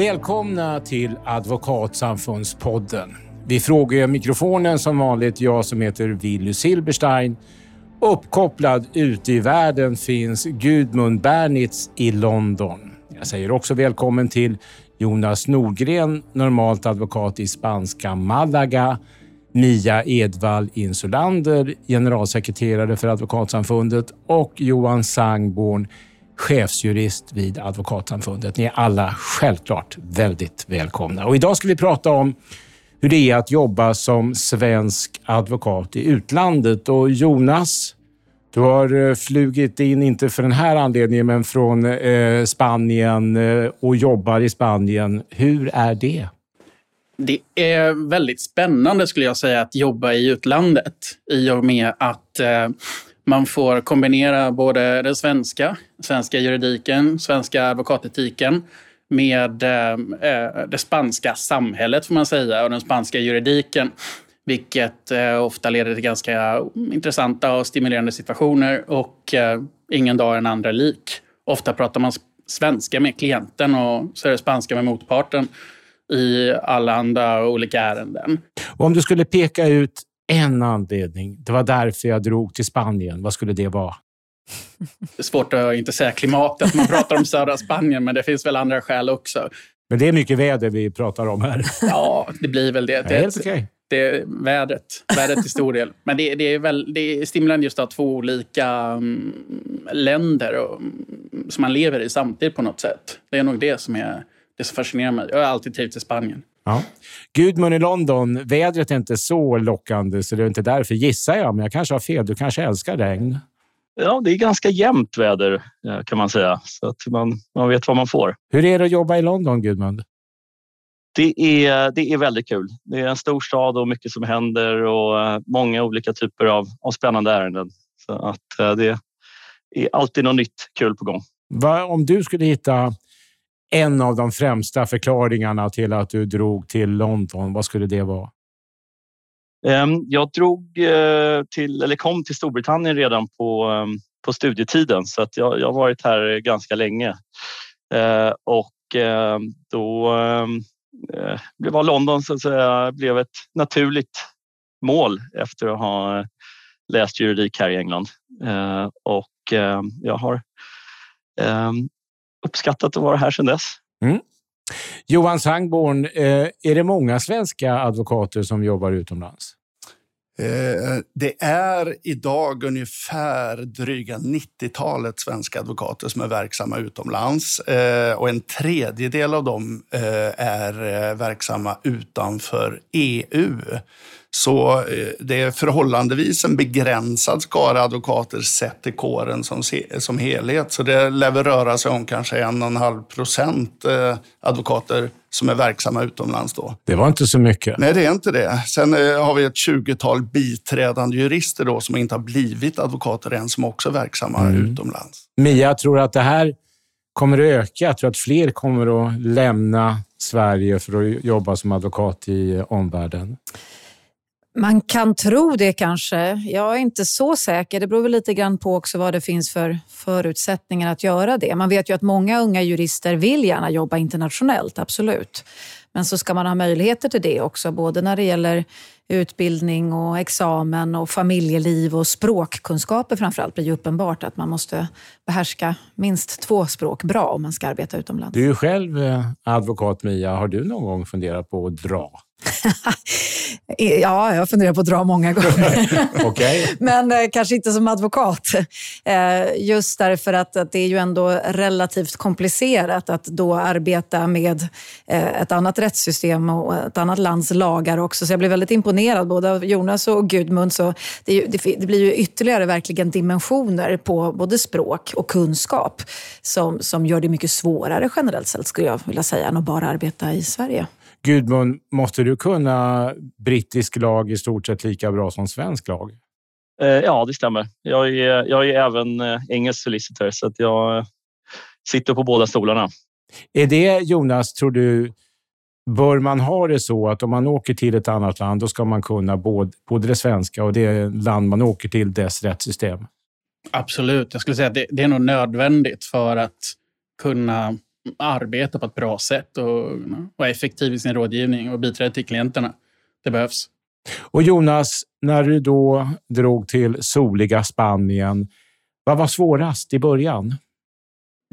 Välkomna till Advokatsamfundspodden. Vi frågar mikrofonen som vanligt jag som heter Willy Silberstein. Uppkopplad ute i världen finns Gudmund Bernitz i London. Jag säger också välkommen till Jonas Nordgren, normalt advokat i spanska Malaga. Mia Edvall Insulander, generalsekreterare för Advokatsamfundet och Johan Sangborn, chefsjurist vid Advokatsamfundet. Ni är alla självklart väldigt välkomna. Och idag ska vi prata om hur det är att jobba som svensk advokat i utlandet. Och Jonas, du har eh, flugit in, inte för den här anledningen, men från eh, Spanien eh, och jobbar i Spanien. Hur är det? Det är väldigt spännande skulle jag säga att jobba i utlandet i och med att eh, man får kombinera både den svenska, svenska juridiken, svenska advokatetiken med eh, eh, det spanska samhället får man säga och den spanska juridiken. Vilket eh, ofta leder till ganska intressanta och stimulerande situationer och eh, ingen dag är den andra lik. Ofta pratar man svenska med klienten och så är det spanska med motparten i alla andra olika ärenden. Och om du skulle peka ut en anledning, det var därför jag drog till Spanien, vad skulle det vara? Det är svårt att inte säga klimatet. Man pratar om södra Spanien, men det finns väl andra skäl också. Men det är mycket väder vi pratar om här. Ja, det blir väl det. Det är helt okej. Det är vädret, vädret till stor del. Men det, det, är väl, det är stimulerande just att ha två olika um, länder och, um, som man lever i samtidigt på något sätt. Det är nog det som är det som fascinerar mig. Jag har alltid trivts i Spanien. Ja. Gudmund i London, vädret är inte så lockande så det är inte därför gissar jag, men jag kanske har fel. Du kanske älskar regn? Ja, det är ganska jämnt väder kan man säga, så att man, man vet vad man får. Hur är det att jobba i London, Gudmund? Det är, det är väldigt kul. Det är en stor stad och mycket som händer och eh, många olika typer av, av spännande ärenden. Så att eh, det är alltid något nytt kul på gång. Va, om du skulle hitta en av de främsta förklaringarna till att du drog till London, vad skulle det vara? Ehm, jag drog eh, till, eller kom till Storbritannien redan på, ehm, på studietiden så att jag, jag har varit här ganska länge. Eh, och ehm, då eh, var London så att säga, blev ett naturligt mål efter att ha läst juridik här i England. Och jag har uppskattat att vara här sedan dess. Mm. Johan Sangborn, eh, är det många svenska advokater som jobbar utomlands? Eh, det är idag ungefär dryga 90-talet svenska advokater som är verksamma utomlands eh, och en tredjedel av dem eh, är verksamma utanför EU. Så det är förhållandevis en begränsad skara advokater sett till kåren som, som helhet. Så det lär väl röra sig om kanske en och en halv procent advokater som är verksamma utomlands då. Det var inte så mycket. Nej, det är inte det. Sen eh, har vi ett 20-tal biträdande jurister då som inte har blivit advokater än, som också är verksamma mm. utomlands. Mia, tror att det här kommer att öka. Jag tror att fler kommer att lämna Sverige för att jobba som advokat i omvärlden. Man kan tro det kanske. Jag är inte så säker. Det beror väl lite grann på också vad det finns för förutsättningar att göra det. Man vet ju att många unga jurister vill gärna jobba internationellt, absolut. Men så ska man ha möjligheter till det också, både när det gäller utbildning och examen och familjeliv och språkkunskaper framförallt blir ju uppenbart att man måste behärska minst två språk bra om man ska arbeta utomlands. Du är ju själv eh, advokat Mia. Har du någon gång funderat på att dra? ja, jag funderar på att dra många gånger. okay. Men eh, kanske inte som advokat. Eh, just därför att, att det är ju ändå relativt komplicerat att då arbeta med eh, ett annat rättssystem och ett annat lands lagar också. Så jag blev väldigt imponerad både av Jonas och Gudmund. Så det, ju, det, det, blir ju ytterligare verkligen dimensioner på både språk och kunskap som, som gör det mycket svårare generellt sett, skulle jag vilja säga, än att bara arbeta i Sverige. Gudmund, måste du kunna brittisk lag i stort sett lika bra som svensk lag? Eh, ja, det stämmer. Jag är, jag är även eh, engelsk solicitor så att jag sitter på båda stolarna. Är det, Jonas, tror du, bör man ha det så att om man åker till ett annat land, då ska man kunna både, både det svenska och det land man åker till, dess rättssystem? Absolut. Jag skulle säga att det, det är nog nödvändigt för att kunna arbeta på ett bra sätt och vara effektiv i sin rådgivning och biträda till klienterna. Det behövs. Och Jonas, när du då drog till soliga Spanien, vad var svårast i början?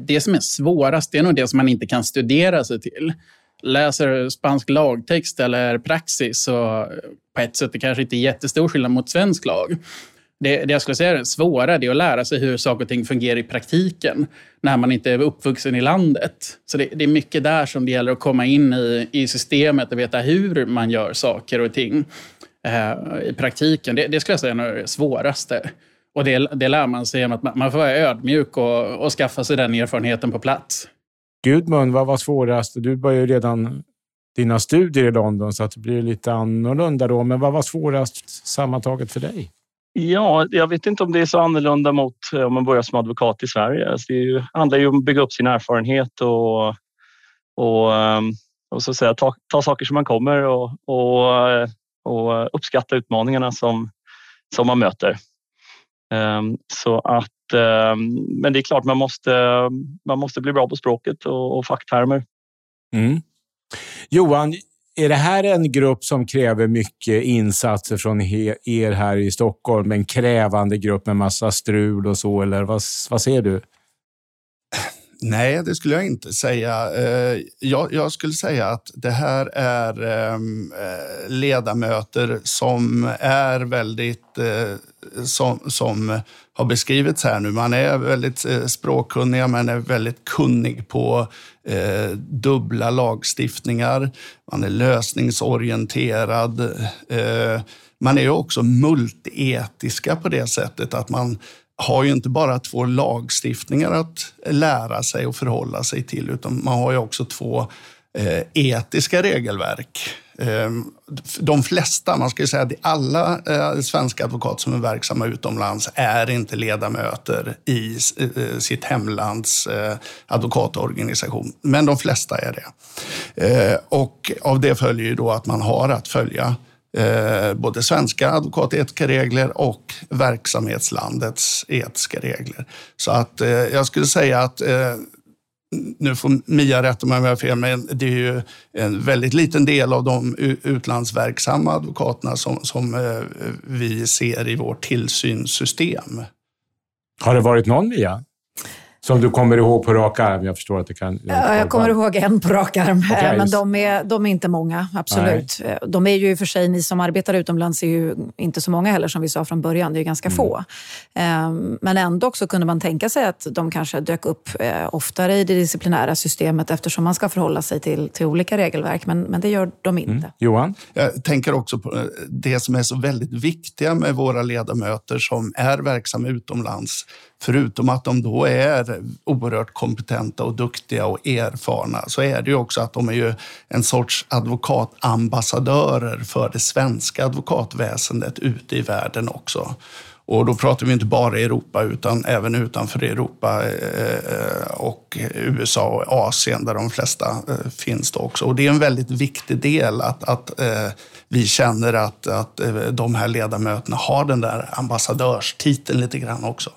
Det som är svårast är nog det som man inte kan studera sig till. Läser spansk lagtext eller praxis så på ett sätt är det kanske inte jättestor skillnad mot svensk lag. Det, det jag skulle säga är det svåra det är att lära sig hur saker och ting fungerar i praktiken när man inte är uppvuxen i landet. Så det, det är mycket där som det gäller att komma in i, i systemet och veta hur man gör saker och ting eh, i praktiken. Det, det skulle jag säga är det svåraste. Och det, det lär man sig genom att man, man får vara ödmjuk och, och skaffa sig den erfarenheten på plats. Gudmund, vad var svårast? Du började ju redan dina studier i London så att det blir lite annorlunda då. Men vad var svårast sammantaget för dig? Ja, jag vet inte om det är så annorlunda mot eh, om man börjar som advokat i Sverige. Alltså det handlar ju om att bygga upp sin erfarenhet och, och, ehm, och så att säga, ta, ta saker som man kommer och, och, eh, och uppskatta utmaningarna som, som man möter. Ehm, så att, ehm, men det är klart, man måste, man måste bli bra på språket och, och facktermer. Mm. Johan, är det här en grupp som kräver mycket insatser från er här i Stockholm? En krävande grupp med massa strul och så, eller vad, vad ser du? Nej, det skulle jag inte säga. Eh, jag, jag, skulle säga att det här är ehm, eh, ledamöter som är väldigt, eh, som, som har beskrivits här nu. Man är väldigt språkkunniga, man är väldigt kunnig på dubbla lagstiftningar. Man är lösningsorienterad. Man är också multietiska på det sättet att man har ju inte bara två lagstiftningar att lära sig och förhålla sig till, utan man har ju också två eh, etiska regelverk. Ehm, de flesta, man ska ju säga att alla eh, svenska advokater som är verksamma utomlands är inte ledamöter i eh, sitt hemlands eh, advokatorganisation, men de flesta är det. Och av det följer ju då att man har att följa eh, både svenska advokatetiska regler och verksamhetslandets etiska regler. Så att eh, jag skulle säga att eh, nu får Mia rätta mig om jag har fel, men det är ju en väldigt liten del av de utlandsverksamma advokaterna som, som eh, vi ser i vårt tillsynssystem. Har det varit någon, Mia? Som du kommer ihåg på rak arm? Jag förstår att det kan... Ja, jag kommer ihåg en på rak arm, okay. men de är, de är inte många, absolut. Nej. De är ju i och för sig, ni som arbetar utomlands är ju inte så många heller som vi sa från början, det är ganska mm. få. Ehm, men ändå så kunde man tänka sig att de kanske dök upp eh, oftare i det disciplinära systemet eftersom man ska förhålla sig till, till olika regelverk, men, men det gör de inte. Mm. Johan? Jag tänker också på eh, det som är så väldigt viktiga med våra ledamöter som är verksamma utomlands förutom att de då är oerhört kompetenta och duktiga och erfarna, så är det ju också att de är ju en sorts advokatambassadörer för det svenska advokatväsendet ute i världen också. Och då pratar vi inte bara Europa utan även utanför Europa eh, eh, och USA och Asien där de flesta eh, finns då också. Och det är en väldigt viktig del att, att vi känner att, att de här ledamöterna har den där ambassadörstiteln lite grann också.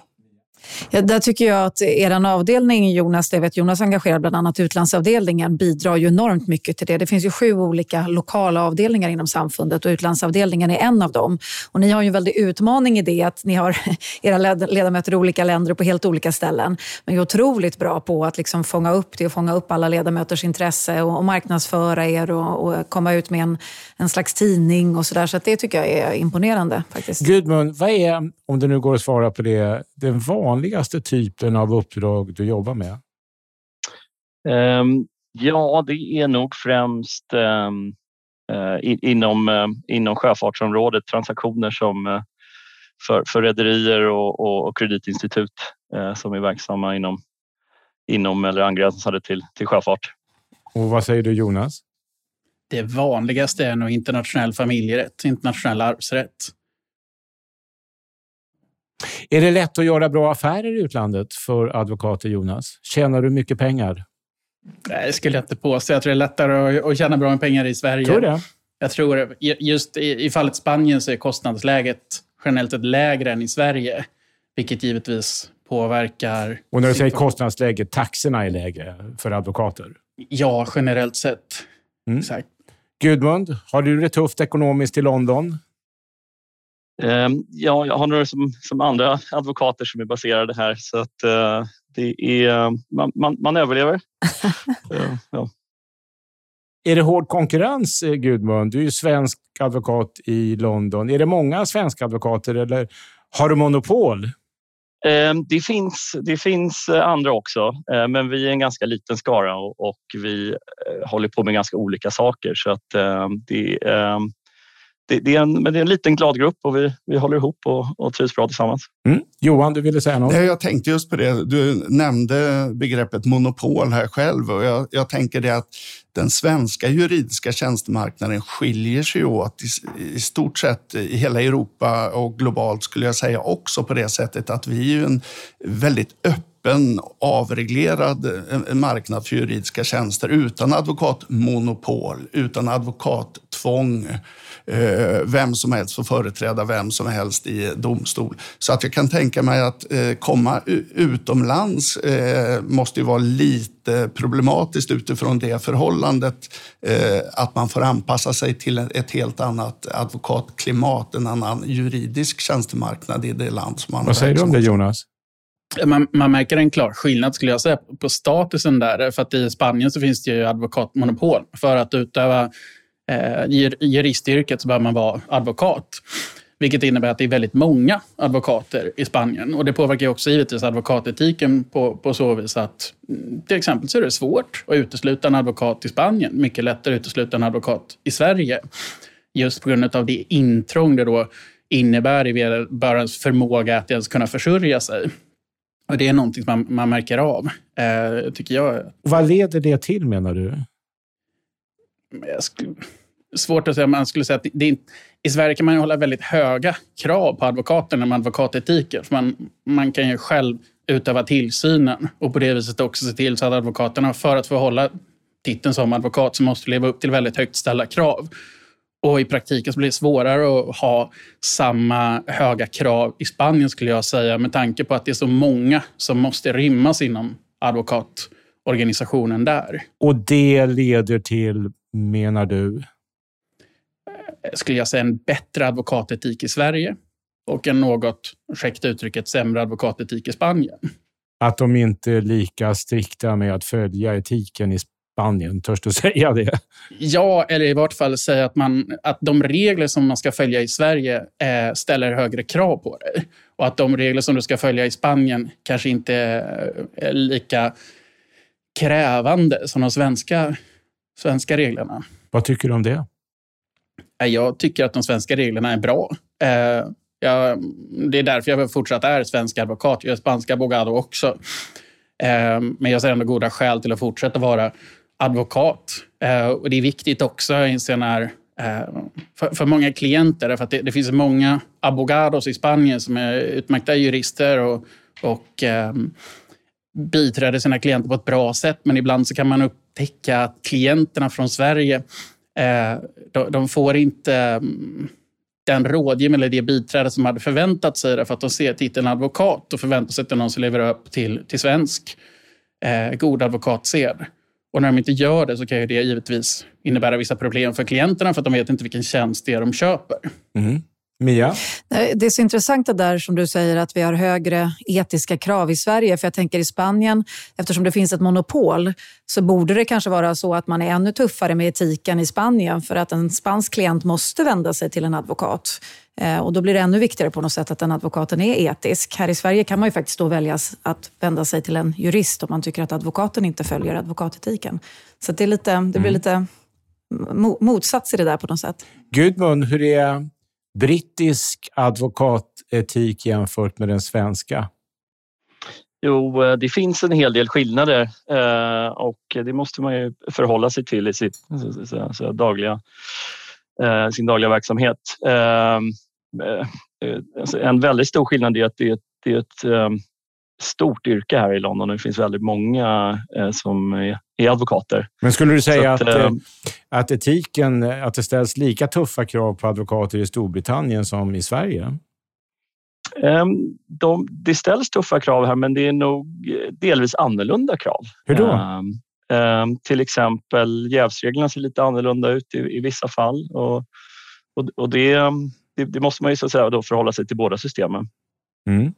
Ja, där tycker jag att er avdelning, Jonas, det vet Jonas engagerar bland annat utlandsavdelningen, bidrar ju enormt mycket till det. Det finns ju sju olika lokala avdelningar inom samfundet och utlandsavdelningen är en av dem. Och ni har ju en väldig utmaning i det att ni har era ledamöter i olika länder och på helt olika ställen. Men är otroligt bra på att liksom fånga upp det och fånga upp alla ledamöters intresse och, och marknadsföra er och, och, komma ut med en, en slags tidning och sådär. Så, så det tycker jag är imponerande faktiskt. Gudmund, vad är, om det nu går att svara på det, den vanliga vanligaste typen av uppdrag du jobbar med? Um, ja, det är nog främst um, uh, inom, uh, inom sjöfartsområdet, transaktioner som uh, för, för rederier och, och, och, kreditinstitut som är verksamma inom, inom eller angränsande till, till sjöfart. Och vad säger du Jonas? Det vanligaste är nog internationell familjerätt, internationell arvsrätt. Är det lätt att göra bra affärer i utlandet för advokater, Jonas? Tjänar du mycket pengar? Nej, det skulle jag inte påstå. Jag tror det är lättare att tjäna bra med pengar i Sverige. Tror det? Jag tror just i, fallet Spanien så är kostnadsläget generellt sett lägre än i Sverige. Vilket givetvis påverkar... Och när du säger kostnadsläge, taxorna är lägre för advokater? Ja, generellt sett. Mm. Exakt. Gudmund, har du det tufft ekonomiskt i London? Um, ja, jag har några som, som, andra advokater som är baserade här så att uh, det är, man, man, man överlever. uh, ja. Är det hård konkurrens, eh, Gudmund? Du är ju svensk advokat i London. Är det många svenska advokater eller har du monopol? Ehm, det finns, det finns eh, andra också, eh, men vi är en ganska liten skara och vi håller på med ganska olika saker. Så att det, ehm, det, det, är, en, men det är en liten glad grupp och vi, vi håller ihop och, och trivs bra tillsammans. Mm. Johan, du ville säga något? Nej, jag tänkte just på det. Du nämnde begreppet monopol här själv och jag, jag tänker det att den svenska juridiska tjänstemarknaden skiljer sig åt i, i stort sett i hela Europa och globalt skulle jag säga också på det sättet att vi är en väldigt öppen avreglerad eh, marknad för juridiska tjänster utan advokatmonopol, utan advokattvång Eh, vem som helst får företräda vem som helst i domstol. Så att jag kan tänka mig att eh, komma utomlands eh, måste ju vara lite problematiskt utifrån det förhållandet att man får anpassa sig till ett helt annat advokatklimat, en annan juridisk tjänstemarknad i det land som man Vad säger du om det Jonas? Man, man, märker en klar skillnad skulle jag säga på statusen där. För att i Spanien så finns det ju advokatmonopol för att utöva eh, juristyrket så behöver man vara advokat. Vilket innebär att det är väldigt många advokater i Spanien. Och det påverkar också givetvis advokatetiken på, på så vis att mm, till exempel så är det svårt att utesluta en advokat i Spanien. Mycket lättare att utesluta en advokat i Sverige. Just på grund av det intrång det då innebär i vederbörandes förmåga att ens kunna försörja sig. Och det är någonting man, man märker av, eh, tycker jag. Vad leder det till menar du? Jag skulle, svårt att säga, man skulle säga att det är, i Sverige kan man hålla väldigt höga krav på advokaterna med advokatetiken. För man, man kan ju själv utöva tillsynen och på det viset också se till så att advokaterna, för att få hålla titeln som advokat, så måste leva upp till väldigt högt ställda krav. Och i praktiken så blir det svårare att ha samma höga krav i Spanien skulle jag säga med tanke på att det är så många som måste rymmas inom advokatorganisationen där. Och det leder till, menar du? Skulle jag säga, en bättre advokatetik i Sverige och en något, ursäkta uttrycket, sämre advokatetik i Spanien. Att de inte är lika strikta med att följa etiken i Spanien, törs du säga det? Ja, eller i vart fall säga att, man, att de regler som man ska följa i Sverige eh, ställer högre krav på dig. Och att de regler som du ska följa i Spanien kanske inte är lika krävande som de svenska, svenska reglerna. Vad tycker du om det? Eh, jag tycker att de svenska reglerna är bra. Eh, jag, det är därför jag fortsatt är svensk advokat. Jag är spansk abogado också. Eh, men jag ser ändå goda skäl till att fortsätta vara advokat. Eh, och Det är viktigt också, inser när eh, för, för, många klienter, för att det, det, finns många abogados i Spanien som är utmärkta jurister och, och eh, biträder sina klienter på ett bra sätt. Men ibland så kan man upptäcka att klienterna från Sverige Eh, de, får inte mm, den rådgivning eller det biträde som hade förväntat sig därför för att de ser titeln advokat och förväntar sig att det är någon som lever upp till, till svensk eh, god advokatsed. Och när de inte gör det så kan ju det givetvis innebära vissa problem för klienterna för att de vet inte vilken tjänst det är de köper. Mm. Mia? Det är så intressant det där som du säger att vi har högre etiska krav i Sverige. För jag tänker i Spanien, eftersom det finns ett monopol, så borde det kanske vara så att man är ännu tuffare med etiken i Spanien för att en spansk klient måste vända sig till en advokat. Eh, och då blir det ännu viktigare på något sätt att den advokaten är etisk. Här i Sverige kan man ju faktiskt då välja att vända sig till en jurist om man tycker att advokaten inte följer advokatetiken. Så det, är lite, det blir mm. lite motsats i det där på något sätt. Gudmund, hur är brittisk advokatetik jämfört med den svenska? Jo, eh, det finns en hel del skillnader eh, och det måste man ju förhålla sig till i sitt, så, dagliga, eh, sin dagliga verksamhet. Alltså en väldigt stor skillnad är att det är, det är ett stort yrke här i London och det finns väldigt många som är advokater. Men skulle du säga att, att, äh, att etiken, att det ställs lika tuffa krav på advokater i Storbritannien som i Sverige? Ehm, de, det ställs tuffa krav här men det är nog delvis annorlunda krav. Hur då? Um, um, till exempel jävsreglerna ser lite annorlunda ut i, i vissa fall och, och, och det, det, det, måste man ju så att säga då förhålla sig till båda systemen. Mm.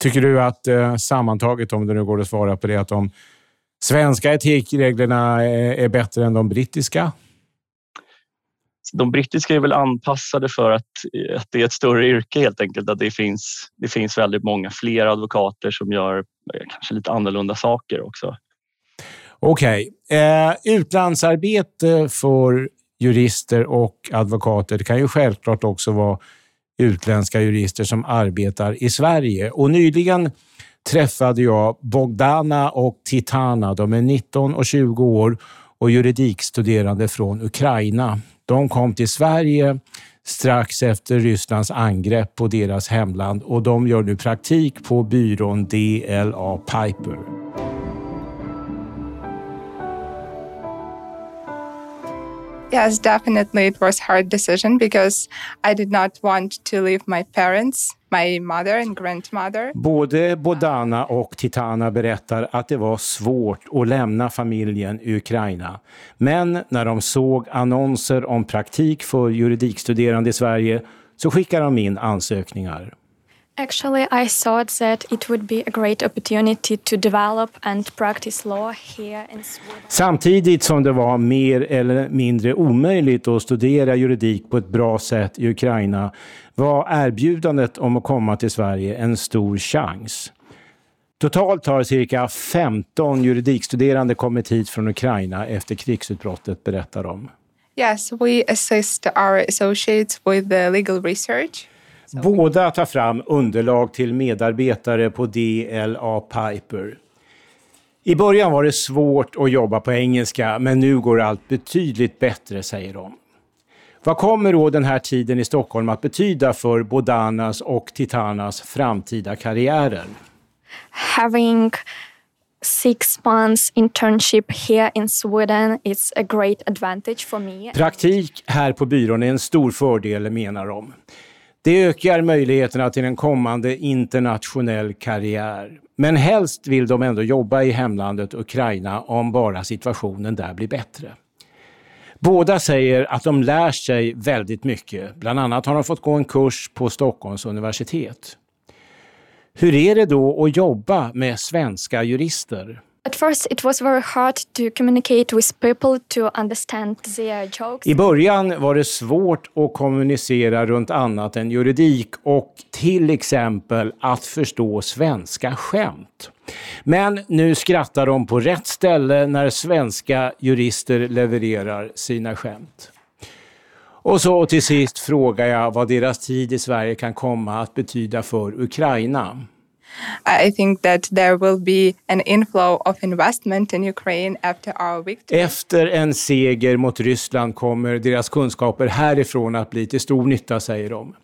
Tycker du att eh, sammantaget, om det nu går att svara på det, att de svenska etikreglerna är, är bättre än de brittiska? de brittiska är väl anpassade för att, att det är ett större yrke helt enkelt. Att det finns, det finns väldigt många fler advokater som gör eh, kanske lite annorlunda saker också. Okej. Okay. Eh, utlandsarbete för jurister och advokater det kan ju självklart också vara utländska jurister som arbetar i Sverige. Och nyligen träffade jag Bogdana och Titana. De är 19 och 20 år och juridikstuderande från Ukraina. De kom till Sverige strax efter Rysslands angrepp på deras hemland och de gör nu praktik på byrån DLA Piper. Yes, definitely it was hard decision because I did not want to leave my parents, my mother and grandmother. Både Bodana och Titana berättar att det var svårt att lämna familjen i Ukraina. Men när de såg annonser om praktik för juridikstuderande i Sverige så skickade de in ansökningar. Actually, I thought that it would be a great opportunity to develop and practice law here in Sweden. Samtidigt som det var mer eller mindre omöjligt att studera juridik på ett bra sätt i Ukraina var erbjudandet om att komma till Sverige en stor chans. Totalt har cirka 15 juridikstuderande kommit hit från Ukraina efter krigsutbrottet, berättar de. Yes, we assist our associates with the legal research. Båda tar fram underlag till medarbetare på DLA Piper. I början var det svårt att jobba på engelska, men nu går allt betydligt bättre, säger de. Vad kommer då den här tiden i Stockholm att betyda för Bodanas och Titanas framtida karriärer? Having six months internship here in Sweden is a great advantage for me. Praktik här på byrån är en stor fördel, menar de. Det ökar möjligheterna till en kommande internationell karriär. Men helst vill de ändå jobba i hemlandet Ukraina om bara situationen där blir bättre. Båda säger att de lär sig väldigt mycket. Bland annat har de fått gå en kurs på Stockholms universitet. Hur är det då att jobba med svenska jurister? At first it was very hard to communicate with people to understand their jokes. I början var det svårt att kommunicera runt annat än juridik och till exempel att förstå svenska skämt. Men nu skrattar de på rätt ställe när svenska jurister levererar sina skämt. Och så till sist frågar jag vad deras tid i Sverige kan komma att betyda för Ukraina. I think that there will be an inflow of investment in Ukraine after our victory. Efter en seger mot Ryssland kommer deras kunskaper härifrån att bli till stor nytta, säger de.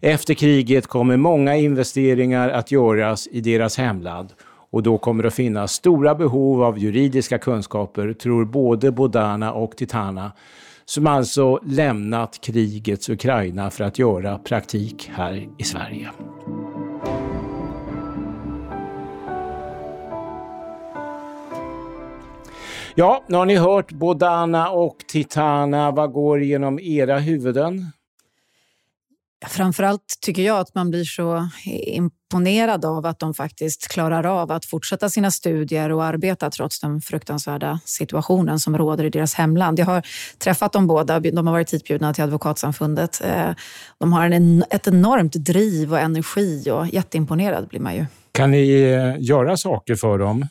Efter kriget kommer många investeringar att göras i deras hemland och då kommer det att finnas stora behov av juridiska kunskaper, tror både Bodana och Titana, som alltså lämnat krigets Ukraina för att göra praktik här i Sverige. Ja, nu har ni hört Bodana och Titana. Vad går genom era huvuden? Framförallt tycker jag att man blir så imponerad av att de faktiskt klarar av att fortsätta sina studier och arbeta trots den fruktansvärda situationen som råder i deras hemland. Jag har träffat dem båda. De har varit hitbjudna till Advokatsamfundet. Eh, de har en, ett enormt driv och energi och jätteimponerad blir man ju. Kan ni eh, göra saker för dem?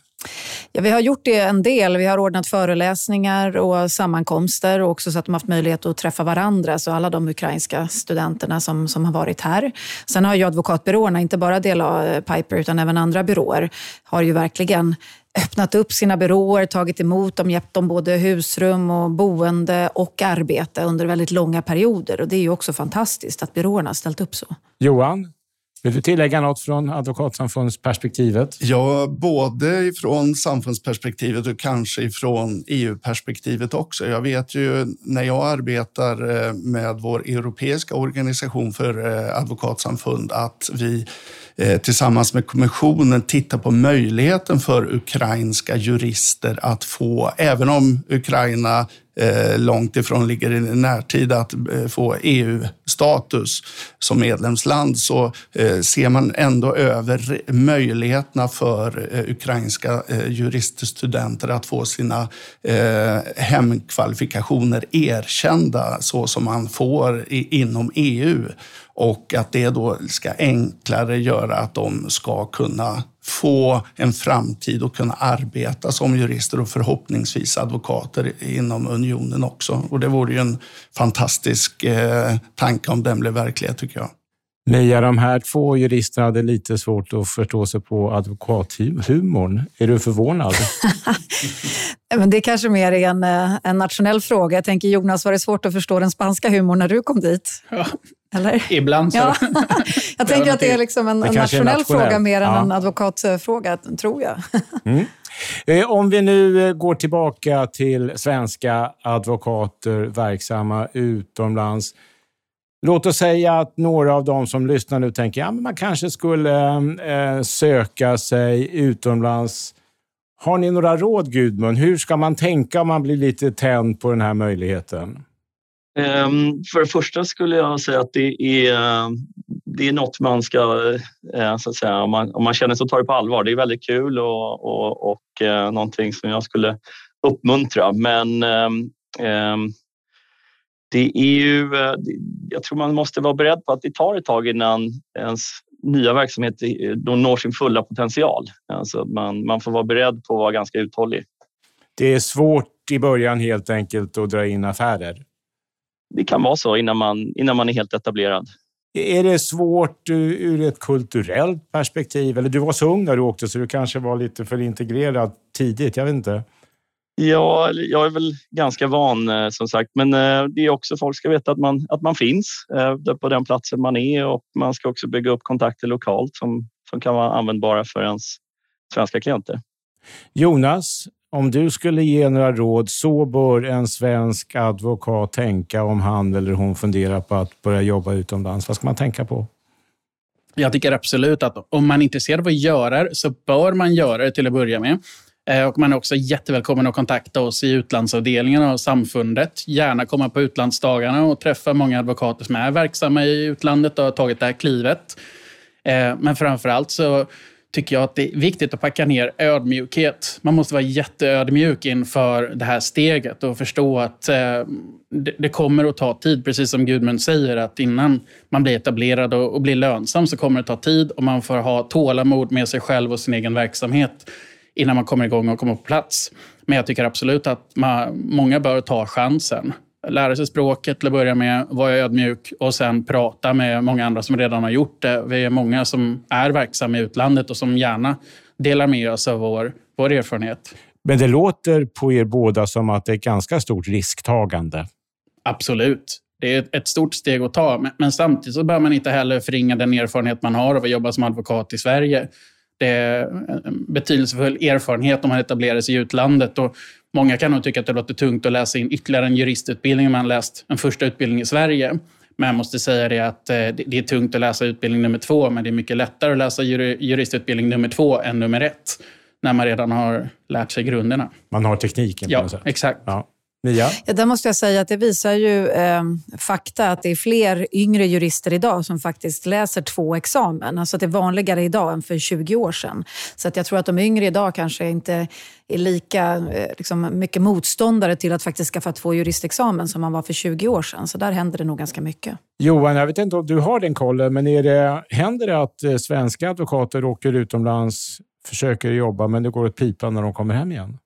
Ja, vi har gjort det en del. Vi har ordnat föreläsningar och sammankomster och också så att de har haft möjlighet att träffa varandra, så alla de ukrainska studenterna som, som har varit här. Sen har ju advokatbyråerna, inte bara DLA eh, Piper utan även andra byråer, har ju verkligen öppnat upp sina byråer, tagit emot dem, gett dem både husrum och boende och arbete under väldigt långa perioder. Och Det är ju också fantastiskt att byråerna har ställt upp så. Johan, vill du tillägga något från Advokatsamfundsperspektivet? Ja, både från samfundsperspektivet och kanske ifrån EU-perspektivet också. Jag vet ju när jag arbetar eh, med vår europeiska organisation för eh, advokatsamfund att vi Eh, tillsammans med kommissionen titta på möjligheten för ukrainska jurister att få, även om Ukraina eh, långt ifrån ligger i närtid att eh, få EU-status som medlemsland så ser man ändå över möjligheterna för ukrainska juriststudenter att få sina hemkvalifikationer erkända så som man får inom EU och att det då ska enklare göra att de ska kunna få en framtid och kunna arbeta som jurister och förhoppningsvis advokater inom unionen också. Och det vore ju en fantastisk eh, tanke om den blev verklighet tycker jag. Mia, de här två juristerna hade lite svårt att förstå sig på advokathumorn. Är du förvånad? Men det är kanske mer en, eh, en nationell fråga. Jag tänker Jonas, var det svårt att förstå den spanska humorn när du kom dit? Ja. Eller? Ibland så. Ja. Jag tänker att det är liksom en, en nationell, nationell, fråga mer än ja. en advokatfråga, tror jag. Mm. Eh, Om vi nu eh, går tillbaka till svenska advokater verksamma utomlands. Låt oss säga att några av dem som lyssnar nu tänker att ja, man kanske skulle eh, söka sig utomlands. Har ni några råd, Gudmund? Hur ska man tänka om man blir lite tänd på den här möjligheten? Um, För det första skulle jag säga att det är, det är något man ska, eh, så att säga, om man, om man känner sig ta det på allvar. Det är väldigt kul och, och, och eh, någonting som jag skulle uppmuntra. Men um, um, det är ju, eh, jag tror man måste vara beredd på att det tar ett tag innan ens nya verksamhet eh, då når sin fulla potential. Alltså man, man får vara beredd på att vara ganska uthållig. Det är svårt i början helt enkelt att dra in affärer. Det kan vara så innan man, innan man är helt etablerad. Är det svårt ur ur ett kulturellt perspektiv? Eller du var så ung när du åkte så du kanske var lite för integrerad tidigt. Jag vet inte. Ja, jag är väl ganska van eh, som sagt, men eh, det är också folk ska veta att man, att man finns eh, på den platsen man är och man ska också bygga upp kontakter lokalt som, som kan vara användbara för ens svenska klienter. Jonas, om du skulle ge några råd, så bör en svensk advokat tänka om han eller hon funderar på att börja jobba utomlands. Vad ska man tänka på? Jag tycker absolut att om man är intresserad av att göra det så bör man göra det till att börja med. Eh, och man är också jättevälkommen att kontakta oss i utlandsavdelningen av samfundet. Gärna komma på utlandsdagarna och träffa många advokater som är verksamma i utlandet och har tagit det här klivet. Eh, men framför allt så tycker jag att det är viktigt att packa ner ödmjukhet. Man måste vara jätteödmjuk inför det här steget och förstå att eh, det, kommer att ta tid, precis som Gudmund säger, att innan man blir etablerad och, och blir lönsam så kommer det ta tid och man får ha tålamod med sig själv och sin egen verksamhet innan man kommer igång och kommer på plats. Men jag tycker absolut att man, många bör ta chansen. Lära sig språket till att börja med, vara ödmjuk och sen prata med många andra som redan har gjort det. Vi är många som är verksamma i utlandet och som gärna delar med oss av vår, vår erfarenhet. Men det låter på er båda som att det är ett ganska stort risktagande. Absolut. Det är ett stort steg att ta, men, samtidigt så bör man inte heller förringa den erfarenhet man har av att jobba som advokat i Sverige. Det betydelsefull erfarenhet om man etablerar sig i utlandet. Och många kan nog tycka att det låter tungt att läsa in ytterligare en juristutbildning om man läst en första utbildning i Sverige. Men jag måste säga det att eh, det är tungt att läsa utbildning nummer två, men det är mycket lättare att läsa juri- juristutbildning nummer två än nummer ett, när man redan har lärt sig grunderna. Man har tekniken på Ja, något sätt. exakt. Ja. Mia? Ja, där måste jag säga att det visar ju eh, fakta att det är fler yngre jurister idag som faktiskt läser två examen. Alltså att det är vanligare idag än för 20 år sedan. Så att jag tror att de yngre idag kanske inte är lika eh, liksom mycket motståndare till att faktiskt skaffa två juristexamen som man var för 20 år sedan. Så där händer det nog ganska mycket. Johan, jag vet inte om du har den kollen, men är det, händer det att eh, svenska advokater åker utomlands, försöker jobba, men det går åt pipan när de kommer hem igen?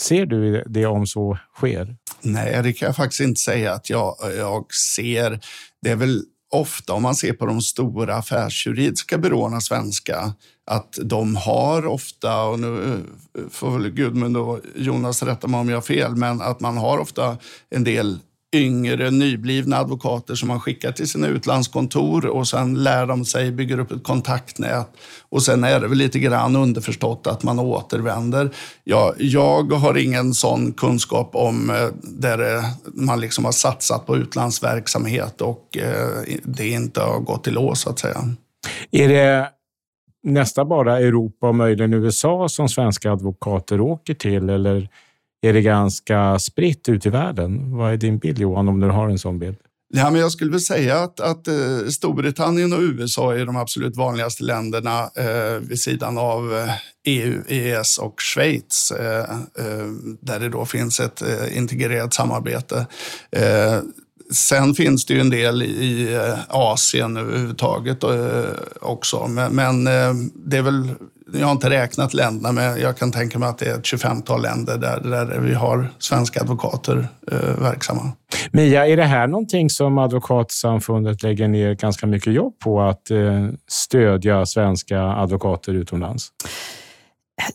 Ser du det om så sker? Nej, det kan jag faktiskt inte säga att jag, jag ser. Det är väl ofta om man ser på de stora affärsjuridiska byråerna svenska att de har ofta, och nu eh, får väl Gudmund och Jonas rätta mig om jag har fel, men att man har ofta en del yngre, nyblivna advokater som man skickar till sina utlandskontor och sen lär de sig, bygger upp ett kontaktnät och sen är det väl lite grann underförstått att man återvänder. Ja, jag har ingen sån kunskap om eh, där eh, man liksom har satsat på utlandsverksamhet och eh, det inte har gått i lås så att säga. Är det nästan bara Europa och möjligen USA som svenska advokater åker till eller är det ganska spritt ut i världen? Vad är din bild Johan, om du har en sån bild? Ja, men jag skulle väl säga att, att eh, Storbritannien och USA är de absolut vanligaste länderna eh, vid sidan av eh, EU, EES och Schweiz eh, eh, där det då finns ett eh, integrerat samarbete. Eh, sen finns det ju en del i Asien överhuvudtaget också, men, men det är väl jag har inte räknat länderna, men jag kan tänka mig att det är ett 25-tal länder där, där vi har svenska advokater eh, verksamma. Mia, är det här någonting som Advokatsamfundet lägger ner ganska mycket jobb på, att eh, stödja svenska advokater utomlands?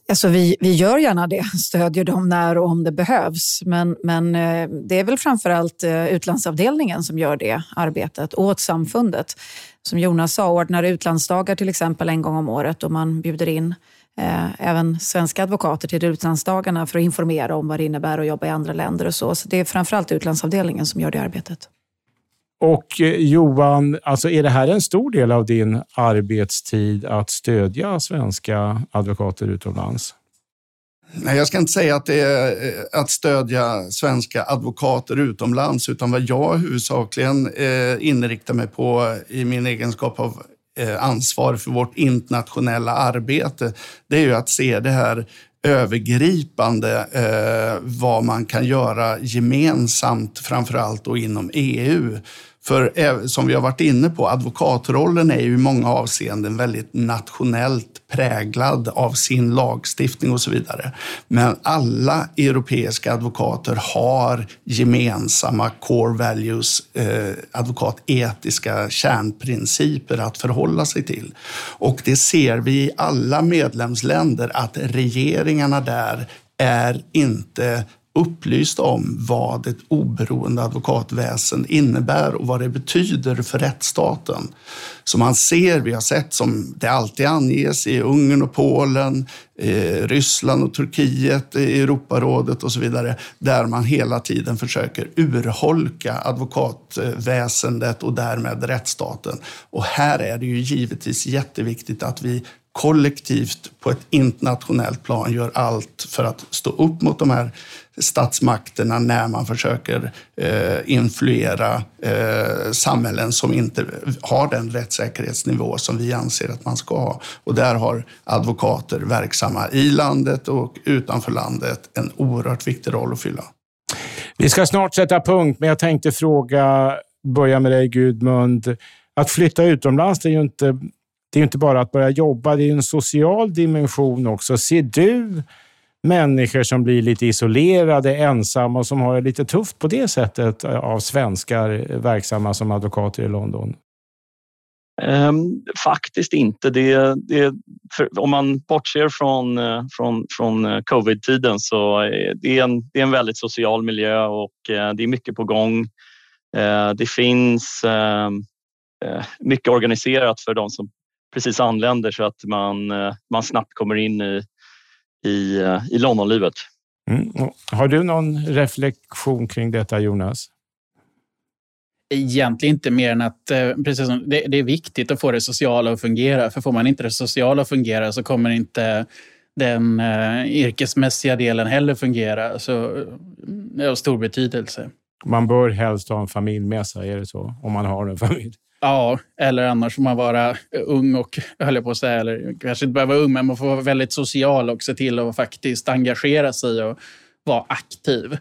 Alltså vi, vi gör gärna det, stödjer dem när och om det behövs. Men, men eh, det är väl framförallt eh, utlandsavdelningen som gör det arbetet åt samfundet. Som Jonas sa, ordnar utlandsdagar till exempel en gång om året och man bjuder in eh, även svenska advokater till utlandsdagarna för att informera om vad det innebär att jobba i andra länder och så. Så det är framförallt utlandsavdelningen som gör det arbetet. Och eh, Johan, alltså är det här en stor del av din arbetstid att stödja svenska advokater utomlands? Nej, jag ska inte säga att det är eh, att stödja svenska advokater utomlands, utan vad jag huvudsakligen eh, inriktar mig på i min egenskap av eh, ansvar för vårt internationella arbete, det är ju att se det här övergripande eh, vad man kan göra gemensamt, framförallt då inom EU. För eh, som vi har varit inne på, advokatrollen är ju i många avseenden väldigt nationellt präglad av sin lagstiftning och så vidare. Men alla europeiska advokater har gemensamma core values, eh, advokatetiska kärnprinciper att förhålla sig till. Och det ser vi i alla medlemsländer att regeringarna där är inte upplysta om vad ett oberoende advokatväsen innebär och vad det betyder för rättsstaten. Så man ser, vi har sett som det alltid anges i Ungern och Polen, Ryssland och Turkiet, i Europarådet och så vidare, där man hela tiden försöker urholka advokatväsendet och därmed rättsstaten. Och här är det ju givetvis jätteviktigt att vi kollektivt på ett internationellt plan gör allt för att stå upp mot de här statsmakterna när man försöker eh, influera eh, samhällen som inte har den rättssäkerhetsnivå som vi anser att man ska ha. Och där har advokater verksamma i landet och utanför landet en oerhört viktig roll att fylla. Vi ska snart sätta punkt, men jag tänkte fråga, börja med dig Gudmund. Att flytta utomlands, det är ju inte, det är inte bara att börja jobba, det är en social dimension också. Ser du människor som blir lite isolerade, ensamma och som har det lite tufft på det sättet eh, av svenskar verksamma som advokater i London? Um, faktiskt inte. Det, det, om man bortser från, eh, från, från eh, covid-tiden så är det, en, det är en väldigt social miljö och det är mycket på gång. Det finns ehm, mycket organiserat för de som precis anländer så att man, man snabbt kommer in i, i, eh, i Londonlivet. Mm. Har du någon reflektion kring detta, Jonas? Egentligen inte mer än att eh, precis som, det, det, är viktigt att få det sociala att fungera. För får man inte det sociala att fungera så kommer inte den eh, yrkesmässiga delen heller fungera. Så det är av stor betydelse. Man bör helst ha en familj med sig, är det så? Om man har en familj. Ja, eller annars får man vara ung och, höll jag på att säga, eller kanske inte behöva vara ung, men man får vara väldigt social och se till att faktiskt engagera sig och vara aktiv.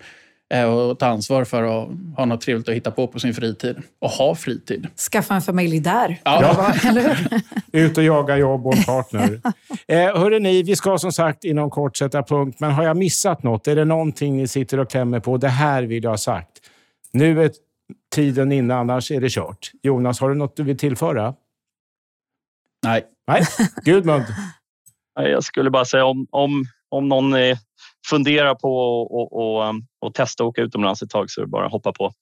Eh, och ta ansvar för att ha något trevligt att hitta på på sin fritid. Och ha fritid. Skaffa en familj där. Ja. eller Ut och jaga jobb och en partner. eh, hörrni, vi ska som sagt inom kort sätta punkt, men har jag missat något? Är det någonting ni sitter och klämmer på? Det här vill jag ha sagt. Nu är tiden inne, annars är det kört. Jonas, har du något du vill tillföra? Nej. Nej, Gudmund? Jag skulle bara säga om, om, om någon funderar på att och, och, och testa att åka utomlands ett tag så är det bara att hoppa på.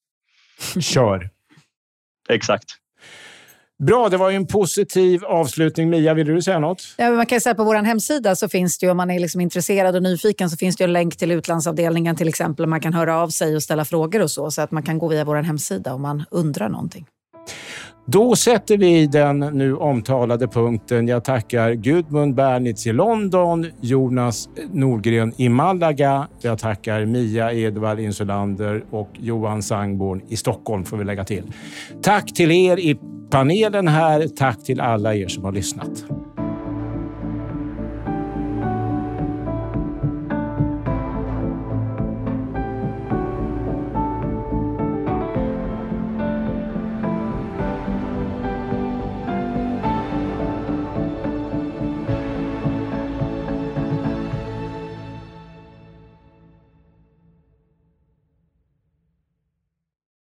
Kör! Exakt. Bra, det var ju en positiv avslutning. Mia, vill du säga något? Ja, man kan säga på vår hemsida så finns det ju, om man är liksom intresserad och nyfiken, så finns det en länk till utlandsavdelningen till exempel. Man kan höra av sig och ställa frågor och så, så att man kan gå via vår hemsida om man undrar någonting. Då sätter vi den nu omtalade punkten. Jag tackar Gudmund Bernitz i London, Jonas Nordgren i Malaga. Jag tackar Mia Edvard Insulander och Johan Sangborn i Stockholm, får vi lägga till. Tack till er i panelen här. Tack till alla er som har lyssnat.